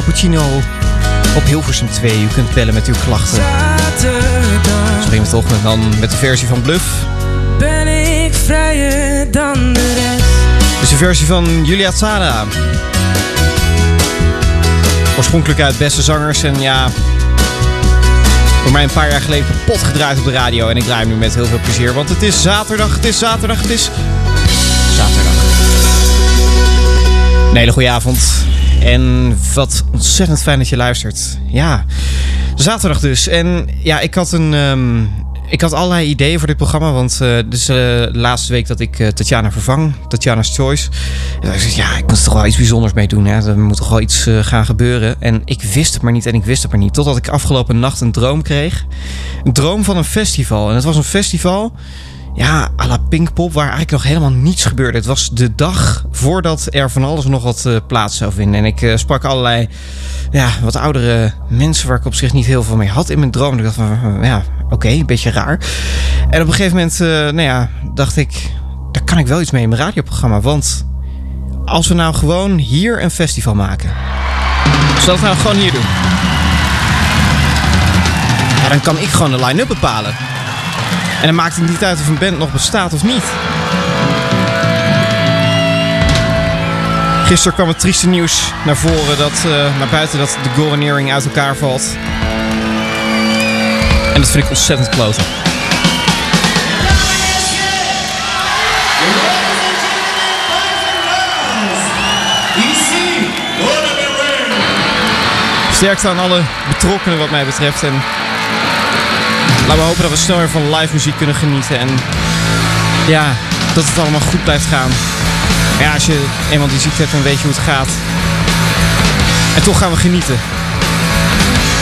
Cappuccino op Hilversum 2. U kunt bellen met uw klachten. We toch met, dan met de versie van Bluff. ben ik vrijer dan de rest. Dus de versie van Julia Tsara. Oorspronkelijk uit Beste Zangers. En ja, voor mij een paar jaar geleden kapot gedraaid op de radio. En ik draai hem nu met heel veel plezier. Want het is zaterdag, het is zaterdag, het is zaterdag. Een hele goede avond. En wat ontzettend fijn dat je luistert. Ja, zaterdag dus. En ja, ik had een. ehm, ik had allerlei ideeën voor dit programma. Want dit is eh, de laatste week dat ik eh, Tatjana vervang. Tatjana's Choice. En ik dacht, ja, ik moet er toch wel iets bijzonders mee doen. Hè? Er moet toch wel iets gaan gebeuren. En ik wist het maar niet en ik wist het maar niet. Totdat ik afgelopen nacht een droom kreeg. Een droom van een festival. En het was een festival ja, à la Pinkpop, waar eigenlijk nog helemaal niets gebeurde. Het was de dag voordat er van alles nog wat eh, plaats zou vinden. En ik eh, sprak allerlei ja, wat oudere mensen waar ik op zich niet heel veel mee had in mijn droom. Ik dacht van, eh, ja, oké, een beetje raar. En op een gegeven moment, nou ja, dacht ik, daar kan ik wel iets mee in mijn radioprogramma. Want als we nou gewoon hier een festival maken. Zullen we nou gewoon hier doen? Dan kan ik gewoon de line-up bepalen. En dan maakt het niet uit of een band nog bestaat of niet. Gisteren kwam het trieste nieuws naar voren dat, eh, naar buiten dat de Golden uit elkaar valt. En dat vind ik ontzettend kloten. Sterkte aan alle betrokkenen wat mij betreft. En laten we hopen dat we snel weer van live muziek kunnen genieten. En ja, dat het allemaal goed blijft gaan. Ja, als je eenmaal die ziekte hebt, dan weet je hoe het gaat. En toch gaan we genieten.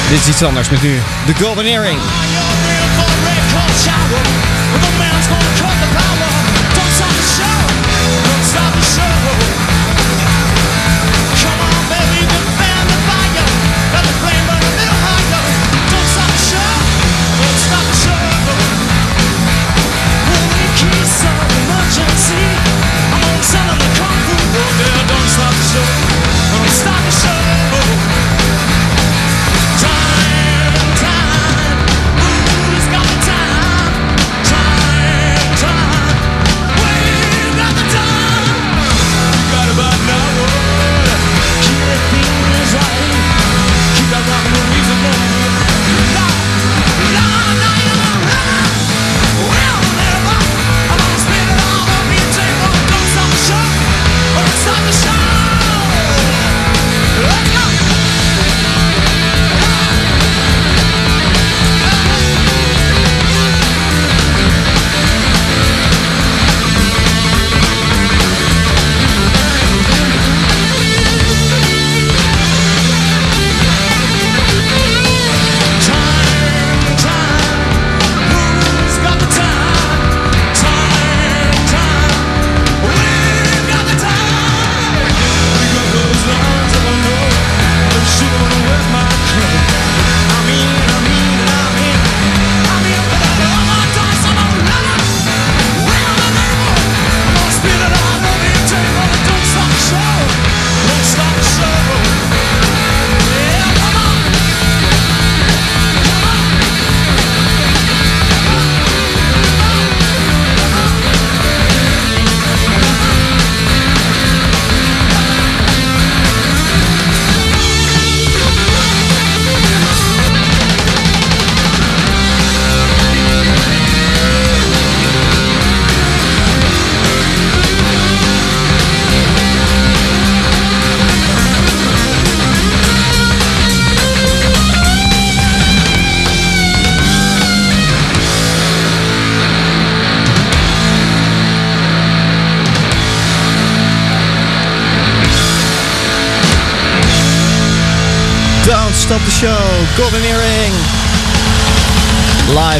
Dit is iets anders met nu. The Golden Earring.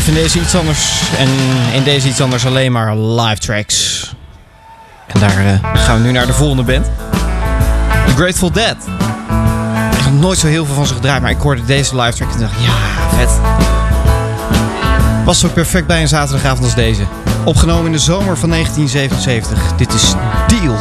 In deze iets anders. En in deze iets anders alleen maar live tracks. En daar eh, gaan we nu naar de volgende band. The Grateful Dead. Ik nog nooit zo heel veel van ze gedraaid, maar ik hoorde deze live track en dacht, ja, vet. Past ook perfect bij een zaterdagavond als deze. Opgenomen in de zomer van 1977. Dit is Deal.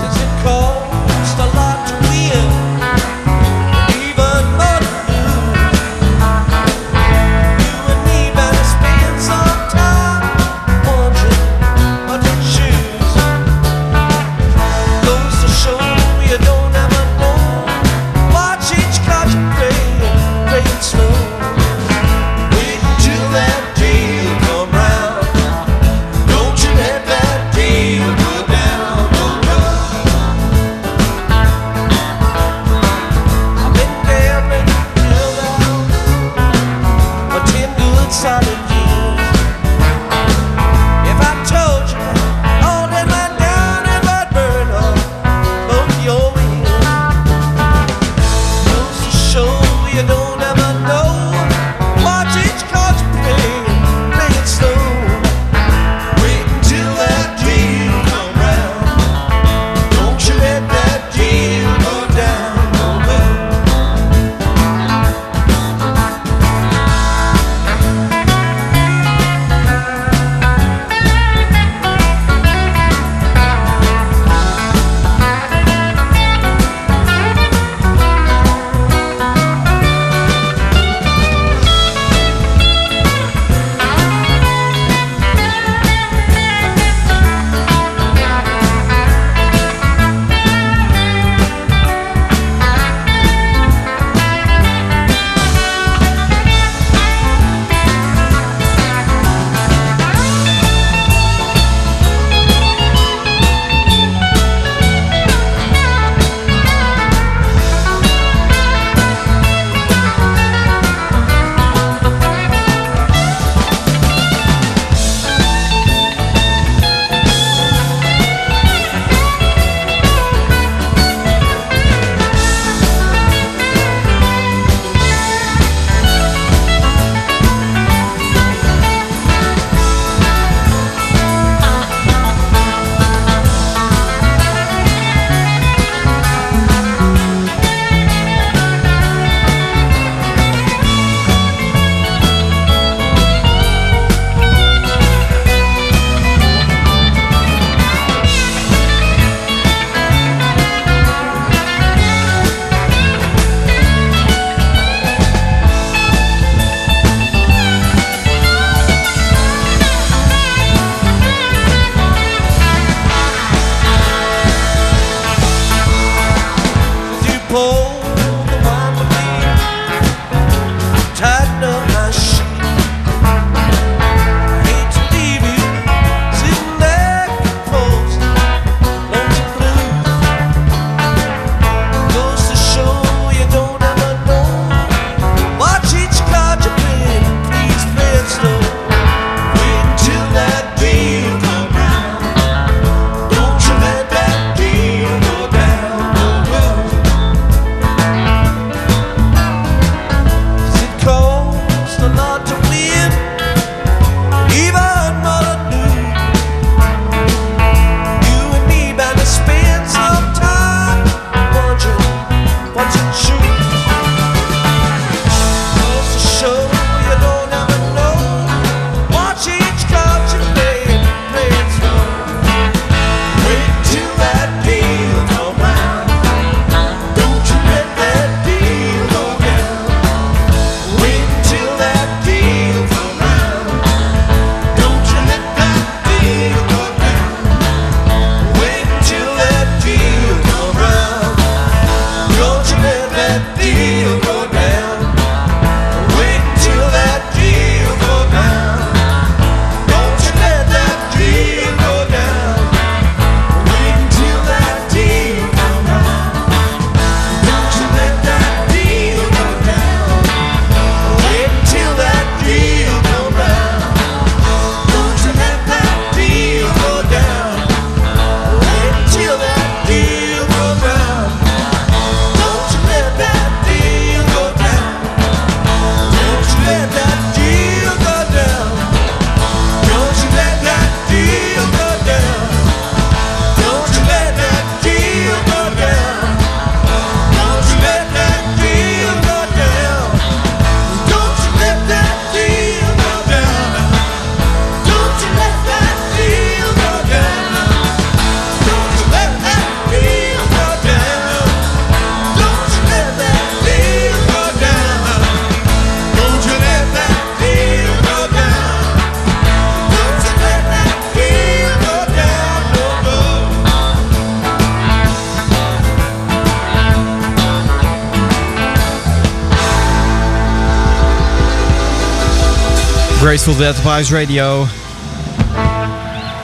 Radio.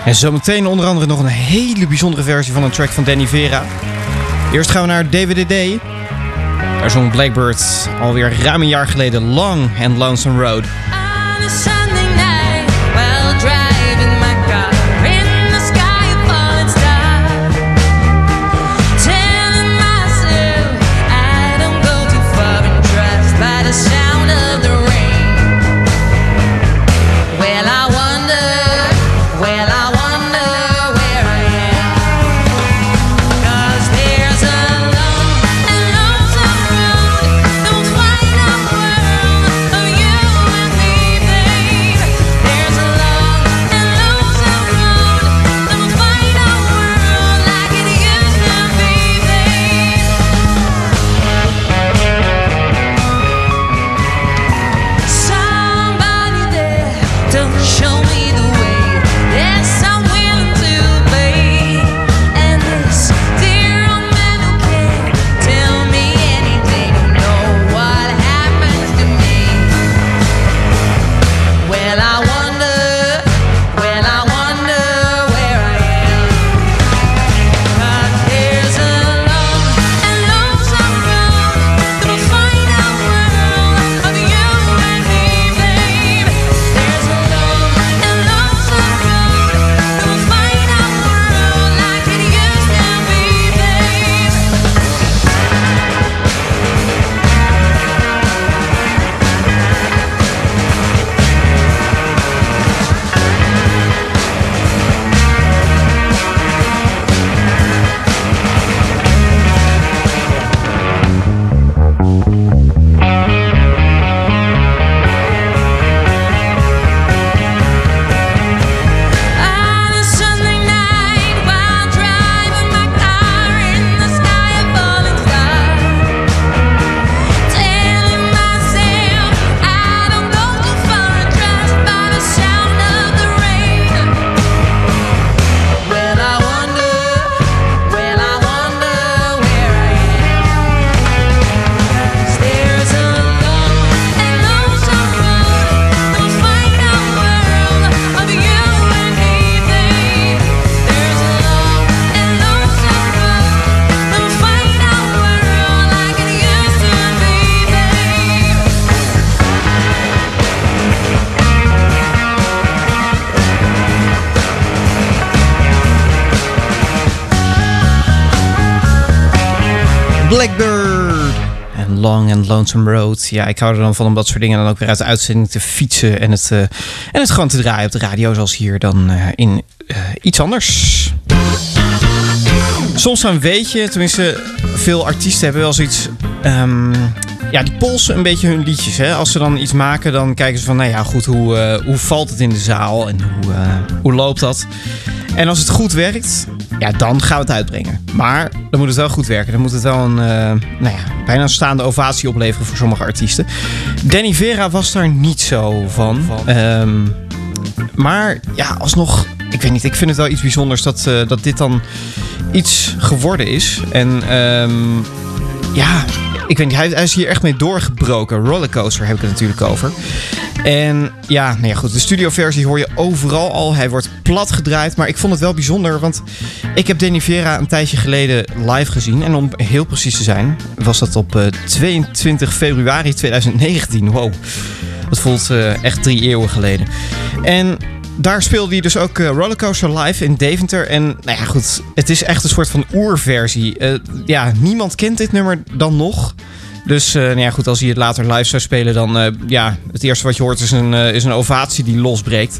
En zometeen onder andere nog een hele bijzondere versie van een track van Danny Vera. Eerst gaan we naar DWDD. Daar zong Blackbird alweer ruim een jaar geleden Long and Lonesome Road. Blackbird. En Long and Lonesome Road. Ja, ik hou er dan van om dat soort dingen dan ook weer uit de uitzending te fietsen. En het, eh, en het gewoon te draaien op de radio zoals hier dan eh, in eh, iets anders. Soms dan weet je, tenminste veel artiesten hebben wel zoiets... ehm, ja, die polsen een beetje hun liedjes. Hè? Als ze dan iets maken, dan kijken ze van... Nou ja, goed, hoe, hoe valt het in de zaal? En hoe, hoe loopt dat? En als het goed werkt, ja, dan gaan we het uitbrengen. Maar dan moet het wel goed werken. Dan moet het wel een, eh, nou ja, bijna staande ovatie opleveren voor sommige artiesten. Danny Vera was daar niet zo van. Ehm, maar ja, alsnog, ik weet niet, ik vind het wel iets bijzonders dat, eh, dat dit dan iets geworden is. En ehm, ja, ik weet niet, hij, hij is hier echt mee doorgebroken. Rollercoaster heb ik het natuurlijk over. En ja, nou goed, de studioversie hoor je overal al. Hij wordt plat gedraaid, maar ik vond het wel bijzonder, want ik heb Danny Vera een tijdje geleden live gezien. En om heel precies te zijn, was dat op eh, 22 februari 2019. Wow, dat voelt eh, echt drie eeuwen geleden. En daar speelde hij dus ook eh, Rollercoaster live in Deventer. En nou ja, goed, het is echt een soort van oerversie. Eh, ja, niemand kent dit nummer dan nog. Dus eh, nou ja, goed, als hij het later live zou spelen, dan eh, ja, het eerste wat je hoort is een, eh, is een ovatie die losbreekt.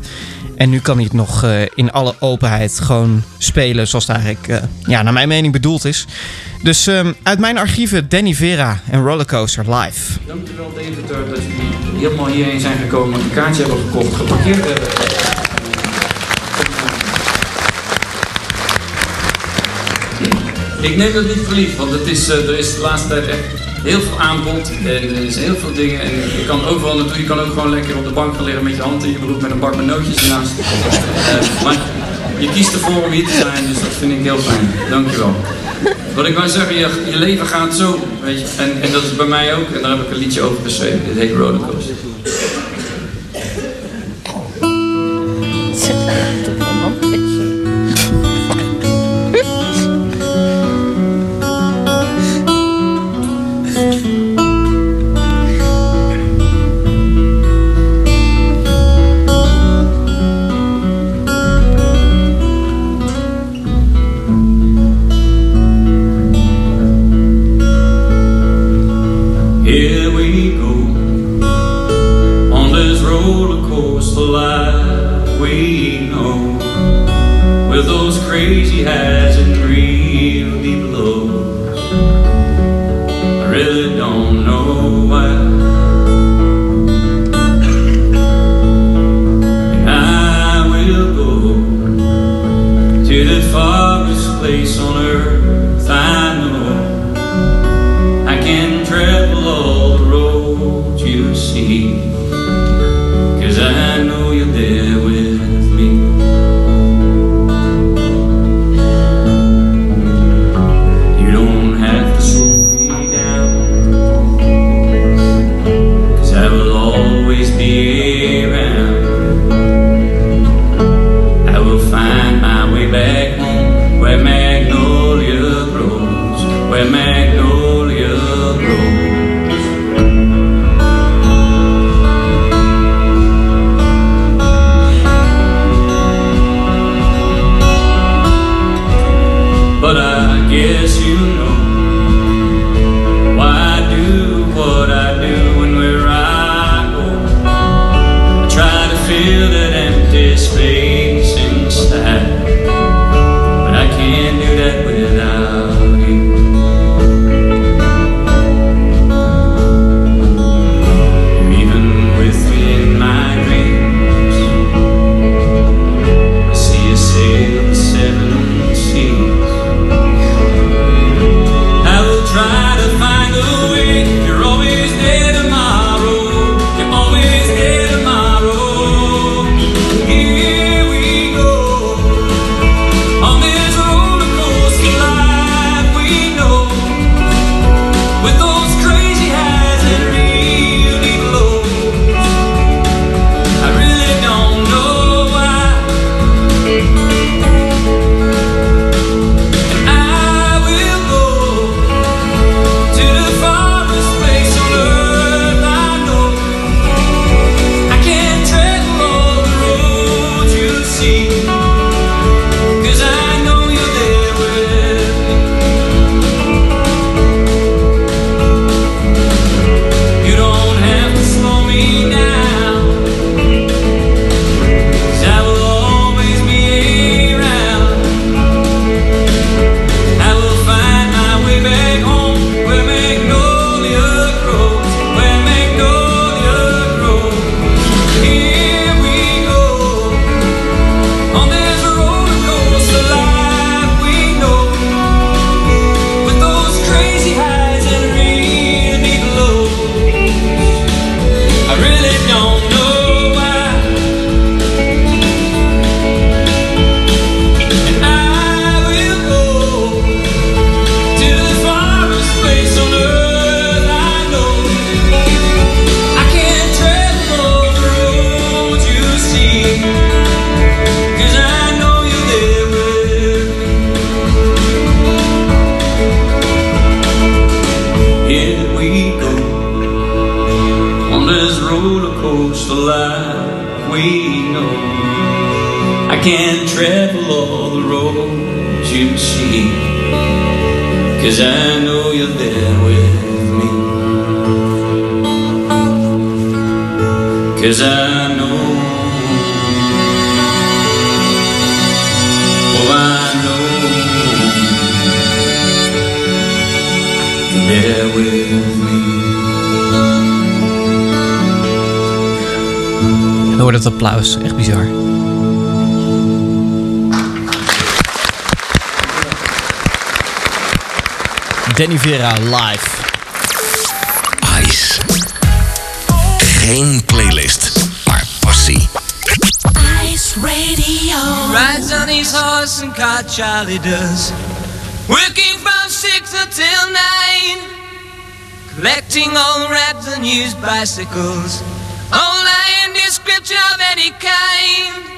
En nu kan hij het nog in alle openheid gewoon spelen zoals het eigenlijk, ja, naar mijn mening bedoeld is. Dus ehm, uit mijn archieven Danny Vera en Rollercoaster live. Dankjewel Deventer dat jullie helemaal hierheen zijn gekomen, een kaartje hebben gekocht, geparkeerd hebben. Ik neem dat niet voor lief, want het is, er is de laatste tijd echt heel veel aanbod en er is heel veel dingen. En je kan overal naartoe, je kan ook gewoon lekker op de bank gaan liggen met je hand in je broek met een bak met nootjes ernaast. Eh, maar je kiest ervoor om hier te zijn, dus dat vind ik heel fijn. Dankjewel. Wat ik wou zeggen, je, je leven gaat zo, weet je. En, en dat is bij mij ook, en daar heb ik een liedje over geschreven. Dit heet Rollercoaster. she had. applaus. Echt bizar. Danny Vera live. Ice. Geen playlist, maar passie. Ice Radio. Rides on his horse and car Charlie does. Working from six until nine. Collecting all rags and used bicycles. of any kind.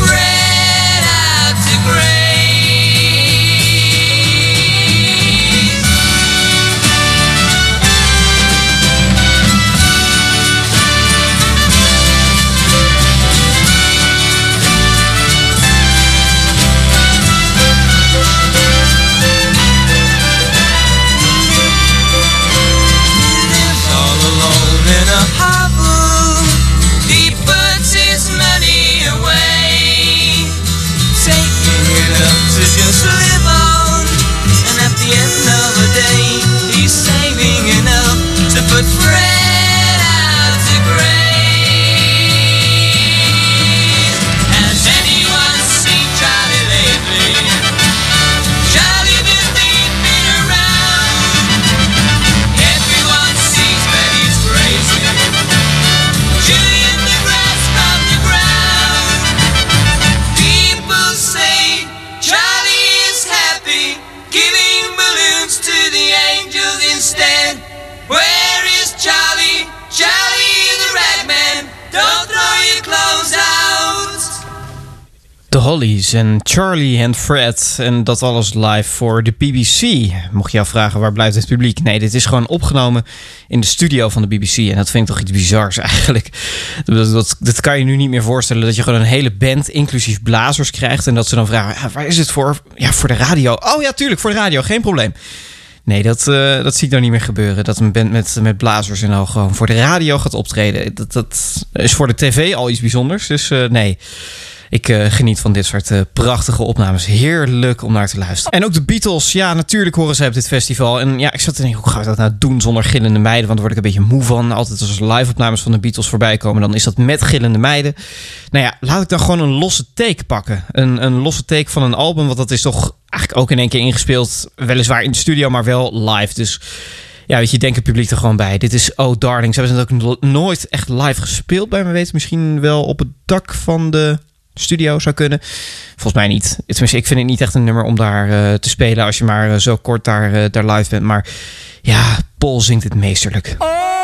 To En Charlie en Fred. En dat alles live voor de BBC. Mocht je afvragen waar blijft het publiek? Nee, dit is gewoon opgenomen in de studio van de BBC. En dat vind ik toch iets bizars eigenlijk. Dat, dat, dat kan je nu niet meer voorstellen. Dat je gewoon een hele band, inclusief blazers, krijgt. En dat ze dan vragen, "Ja, waar is het voor? Ja, voor de radio. Oh ja, tuurlijk, voor de radio. Geen probleem. Nee, dat, eh, dat zie ik nou niet meer gebeuren. Dat een band met, met blazers en al gewoon voor de radio gaat optreden. Dat, dat is voor de tv al iets bijzonders. Dus eh, nee. Ik eh, geniet van dit soort eh, prachtige opnames. Heerlijk om naar te luisteren. En ook de Beatles. Ja, natuurlijk horen ze op dit festival. En ja, ik zat te denken, hoe ga ik dat nou doen zonder gillende meiden? Want daar word ik een beetje moe van. Altijd als live opnames van de Beatles voorbij komen, dan is dat met gillende meiden. Nou ja, laat ik dan gewoon een losse take pakken. Een, een losse take van een album, want dat is toch eigenlijk ook in één keer ingespeeld. Weliswaar in de studio, maar wel live. Dus ja, weet je, denk het publiek er gewoon bij. Dit is Oh Darling. Ze hebben het ook no- nooit echt live gespeeld, bij me weten. Misschien wel op het dak van de studio zou kunnen. Volgens mij niet. Tenminste, ik vind het niet echt een nummer om daar eh, te spelen als je maar eh, zo kort daar, eh, daar live bent. Maar ja, Paul zingt het meesterlijk. Oh,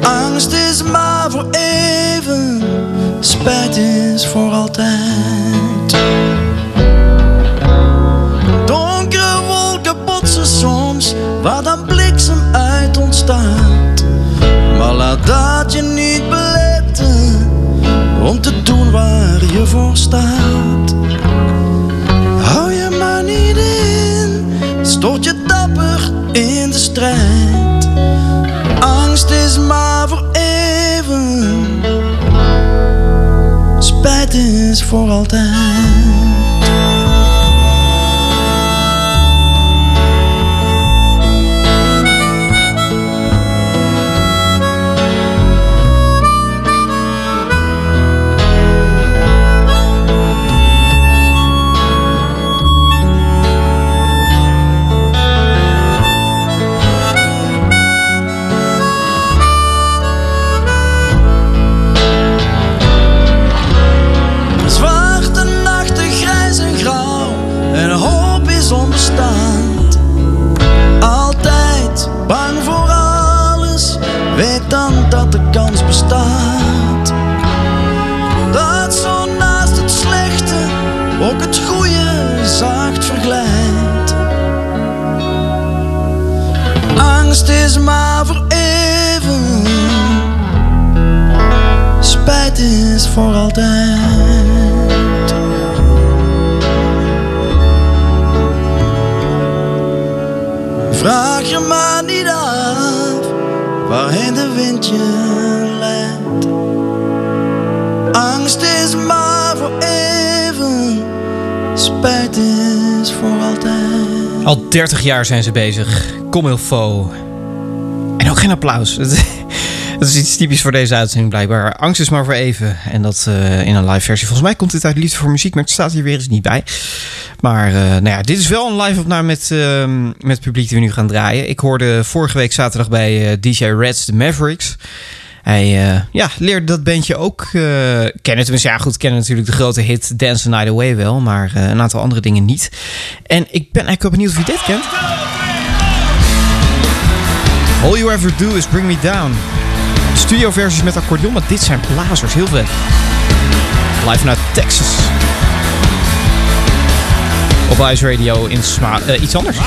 Angst is maar voor even, spijt is voor altijd. Donkere wolken botsen soms, waar dan bliksem uit ontstaat. Maar laat dat je niet beletten om te doen waar je voor staat. Hou je maar niet in, stort je dapper in de strijd. Is voor altijd. Voor altijd. Vraag je maar niet af waarheen de wind je leidt. Angst is maar voor even, spijt is voor altijd. Al 30 jaar zijn ze bezig. Comme il faut. En ook geen applaus. Dat is iets typisch voor deze uitzending blijkbaar. Angst is maar voor even. En dat eh, in een live versie. Volgens mij komt dit uit Liefde voor Muziek, maar het staat hier weer eens niet bij. Maar eh, nou ja, dit is wel een live opname met, ehm, met het publiek die we nu gaan draaien. Ik hoorde vorige week zaterdag bij eh, DJ Reds de Mavericks. Hij ja, leerde dat bandje ook eh, kennen. Tenminste, ja goed, kennen natuurlijk de grote hit Dance Night Away wel. Maar een aantal andere dingen niet. En ik ben eigenlijk benieuwd of je dit kent. All You Ever Do Is Bring Me Down. Studioversies met accordeon, maar dit zijn blazers. Heel vet. Live vanuit Texas. Op Ice Radio in Sma eh, iets anders.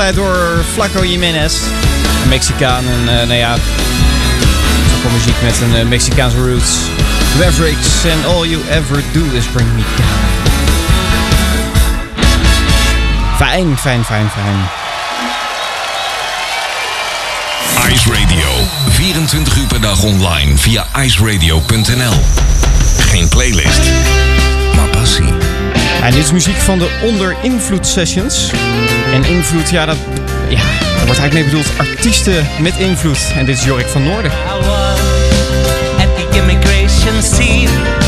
Begeleid door Flaco Jiménez, een Mexicaan. En eh, nou ja, voor muziek met een eh, Mexicaanse roots. Mavericks and all you ever do is bring me down. Fijn, fijn, fijn, fijn. Ice Radio. 24 uur per dag online via iceradio.nl. Geen playlist, maar passie. En dit is muziek van de Onder Invloed Sessions. En invloed, ja, dat, wordt eigenlijk mee bedoeld artiesten met invloed. En dit is Jorik van Noorden. I was immigration scene,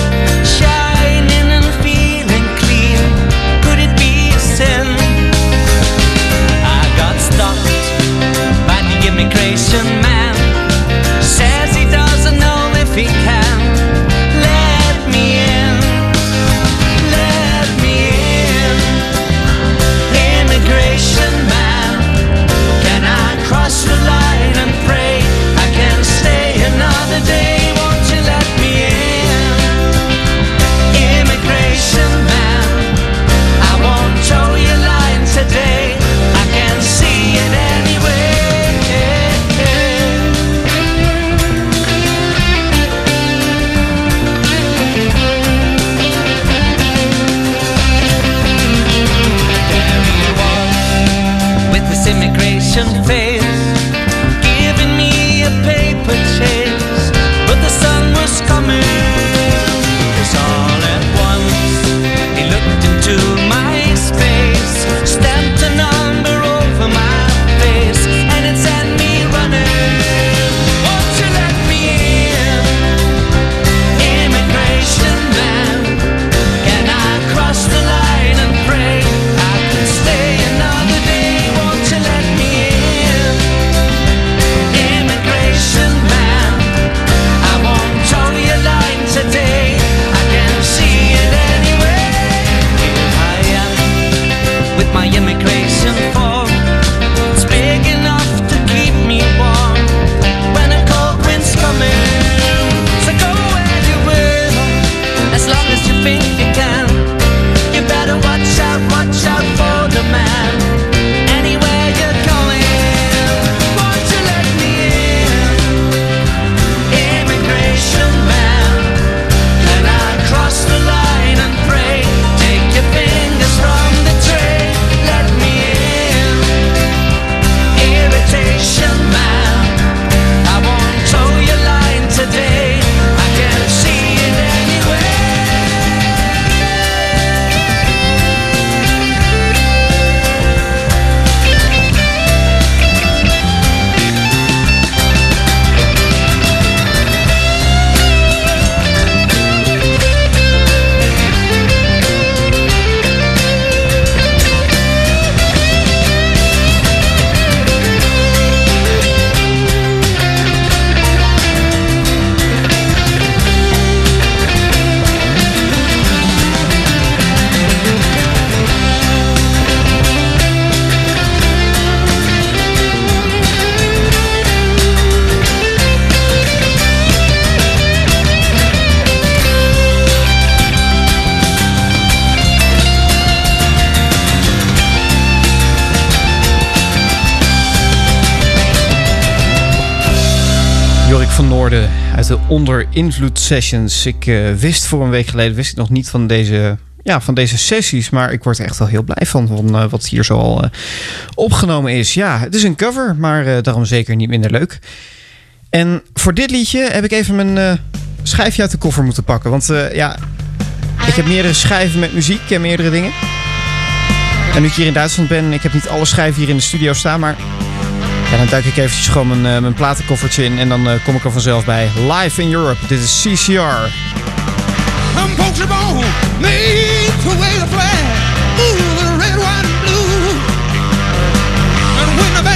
Invloed Sessions. Ik eh, wist voor een week geleden wist ik nog niet van deze, ja, van deze sessies. Maar ik word er echt wel heel blij van, eh, wat hier zo al eh, opgenomen is. Ja, het is een cover, maar daarom zeker niet minder leuk. En voor dit liedje heb ik even mijn schijfje uit de koffer moeten pakken. Want ja, ik heb meerdere schijven met muziek en meerdere dingen. En nu ik hier in Duitsland ben, ik heb niet alle schijven hier in de studio staan, maar ja, dan duik ik eventjes gewoon mijn, eh, mijn platenkoffertje in en dan eh, kom ik er vanzelf bij. Live in Europe, dit is CCR. The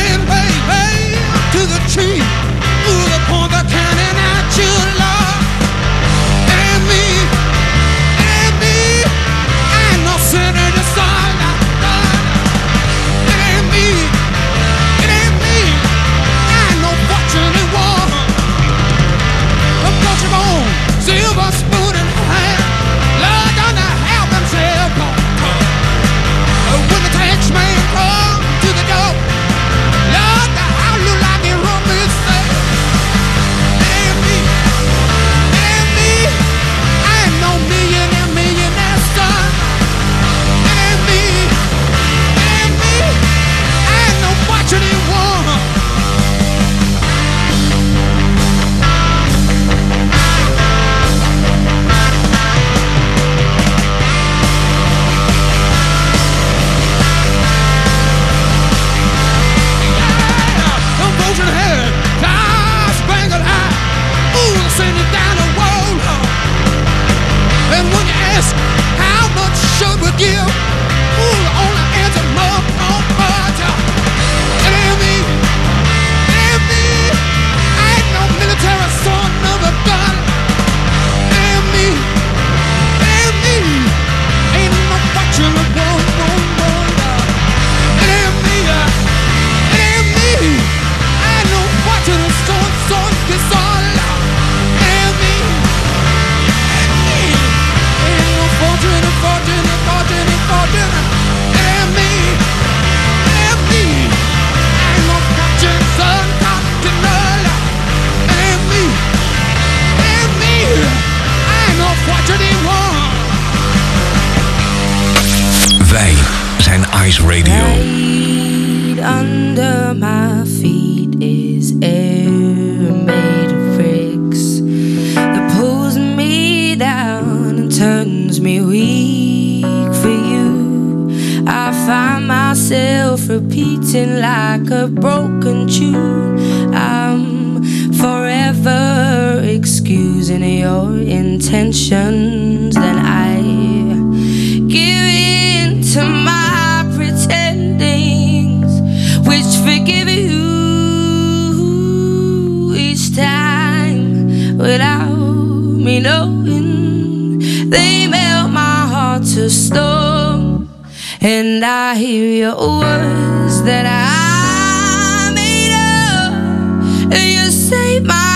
without me knowing. They melt my heart to stone, and I hear your words that I made up. And you say my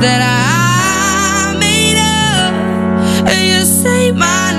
that I made up. And you say my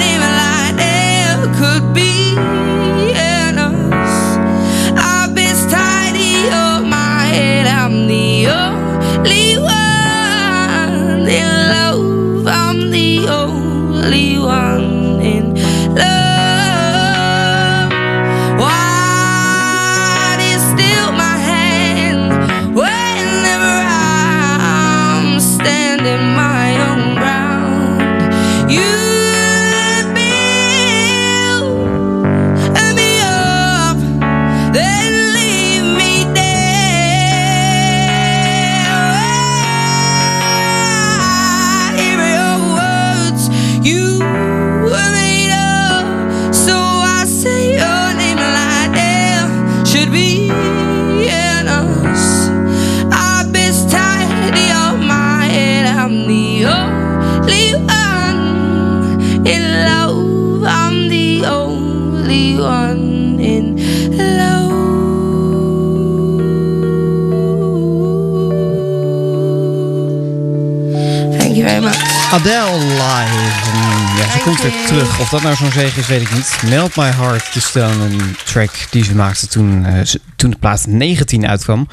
terug. Of dat nou zo'n zege is, weet ik niet. Melt My Heart to Stone, een track die ze maakte toen, ze- toen de plaat 19 uitkwam.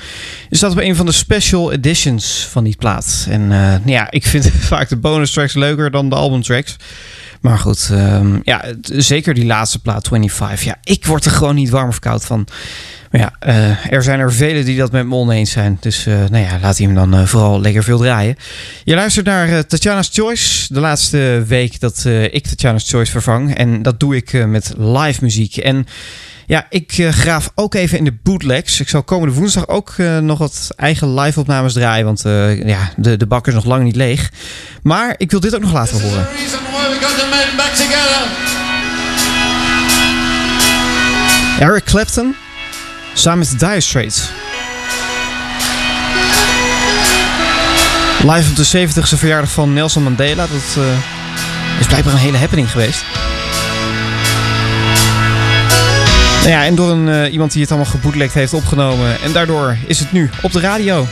Is dat op een van de special editions van die plaat. En eh, ja, ik vind vaak de bonus tracks leuker dan de albumtracks. Maar goed, ehm, ja, zeker die laatste plaat, 25. Ja, ik word er gewoon niet warm of koud van. Maar ja, eh, er zijn er velen die dat met me oneens zijn. Dus eh, nou ja, laat hij hem dan eh, vooral lekker veel draaien. Je luistert naar Tatjana's Choice. De laatste week dat ik Tatjana's Choice vervang. En dat doe ik met live muziek. En ja, ik graaf ook even in de bootlegs. Ik zal komende woensdag ook nog wat eigen live opnames draaien. Want ja, de, de bak is nog lang niet leeg. Maar ik wil dit ook nog laten horen. Eric Clapton samen met de Dire Straits. Live op de 70ste verjaardag van Nelson Mandela. Dat eh, is blijkbaar een hele happening geweest. Nou ja, en door een, eh, iemand die het allemaal geboetlekt heeft opgenomen. En daardoor is het nu op de radio.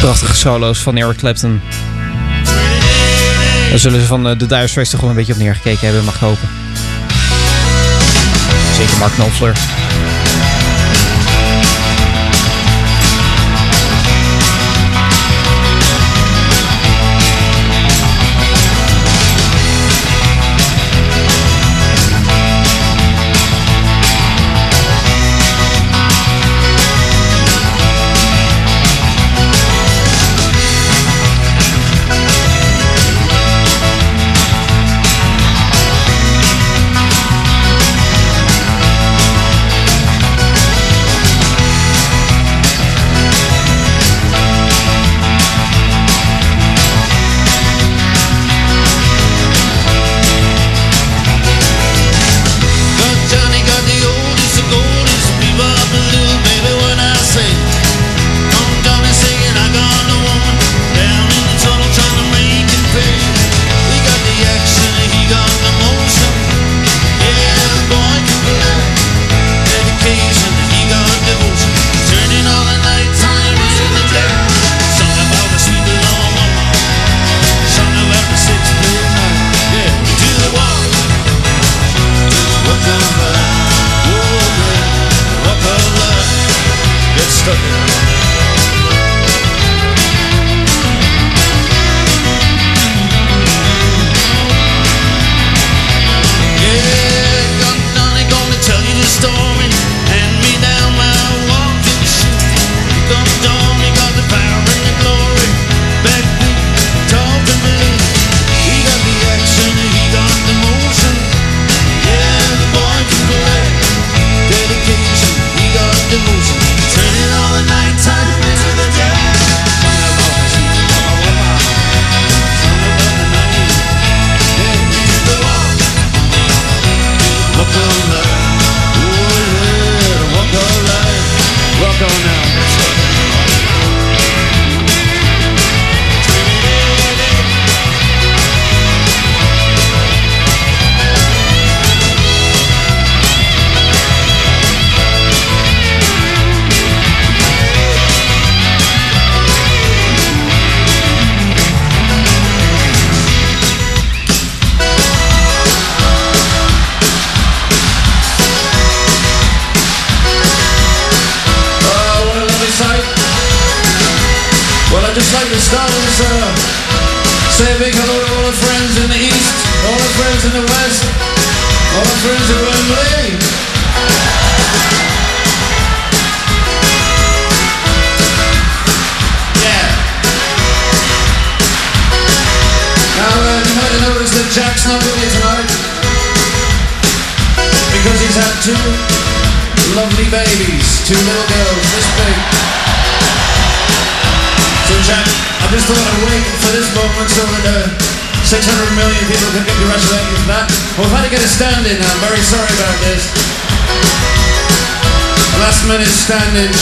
Prachtige solo's van Eric Clapton. Daar zullen ze van eh, de Dire Straits toch wel een beetje op neergekeken hebben, mag ik hopen. Mark Knopfler.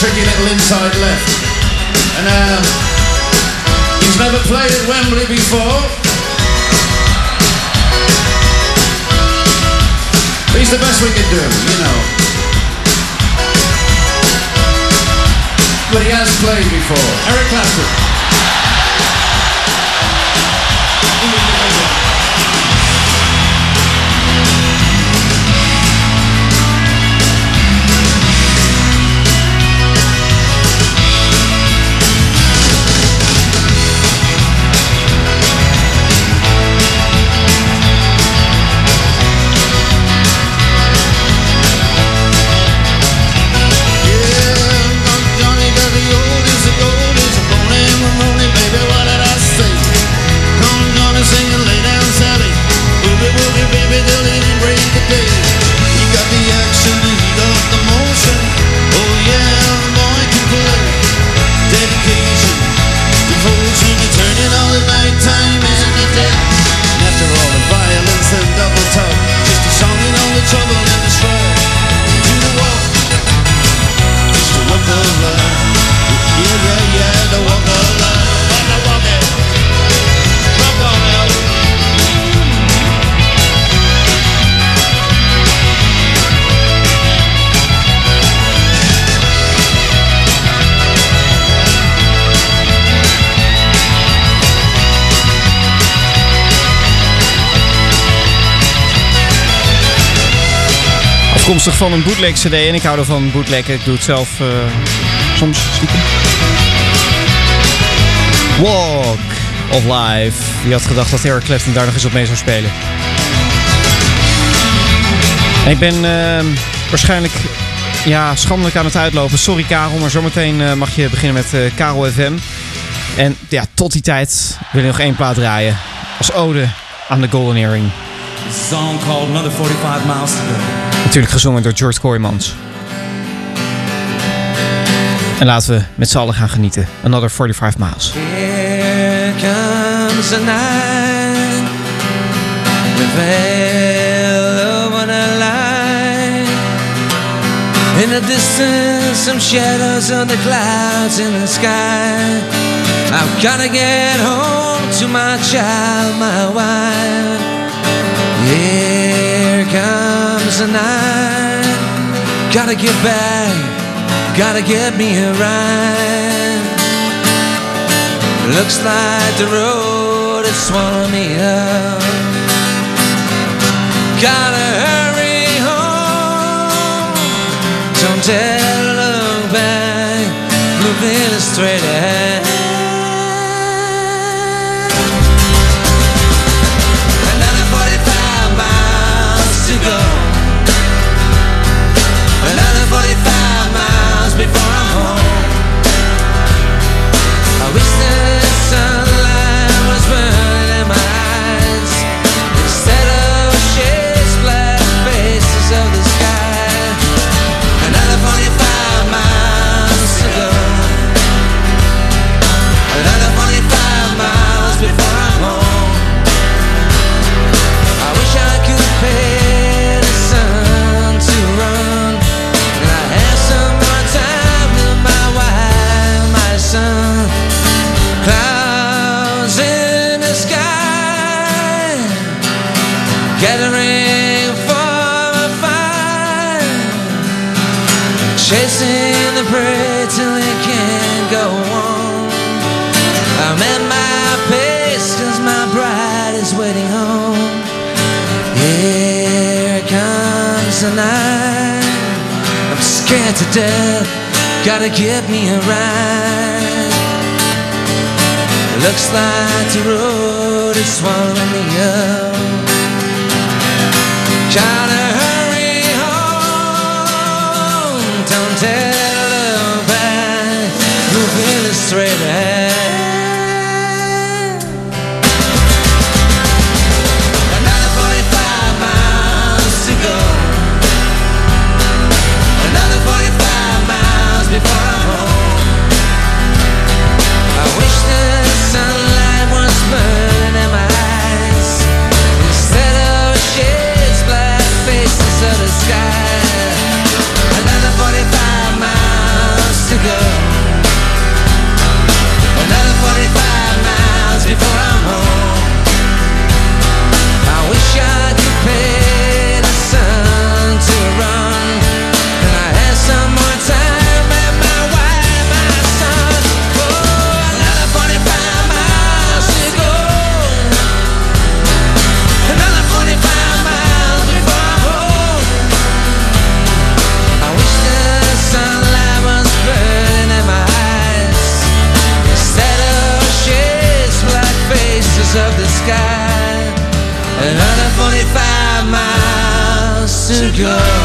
Tricky little inside left. And uh, he's never played at Wembley before. But he's the best we could do, you know. But he has played before. Eric Clapton. Afkomstig van een bootleg CD en ik hou ervan bootleggen. Ik doe het zelf eh, soms. Walk of Life. Wie had gedacht dat Eric Clapton daar nog eens op mee zou spelen? En ik ben eh, waarschijnlijk ja, schandelijk aan het uitlopen. Sorry Karel, maar zometeen eh, mag je beginnen met Karel FM. En ja, tot die tijd wil ik nog één plaat draaien. Als ode aan de Golden Earring. Song called Another 45 Miles to Go. Natuurlijk gezongen door George Kooijmans. En laten we met z'n allen gaan genieten. Another 45 miles. Here comes the night. The veil the light. In the distance, some shadows on the clouds in the sky. I've gotta get home to my child, my wife. Here comes night. Gotta get back. Gotta get me a ride. Looks like the road has swallowed me up. Gotta hurry home. Don't dare look back. Moving straight ahead. tonight. I'm scared to death, gotta get me a ride. Looks like the road is swallowing me up. Gotta hurry home, don't tell about moving straight ahead. go.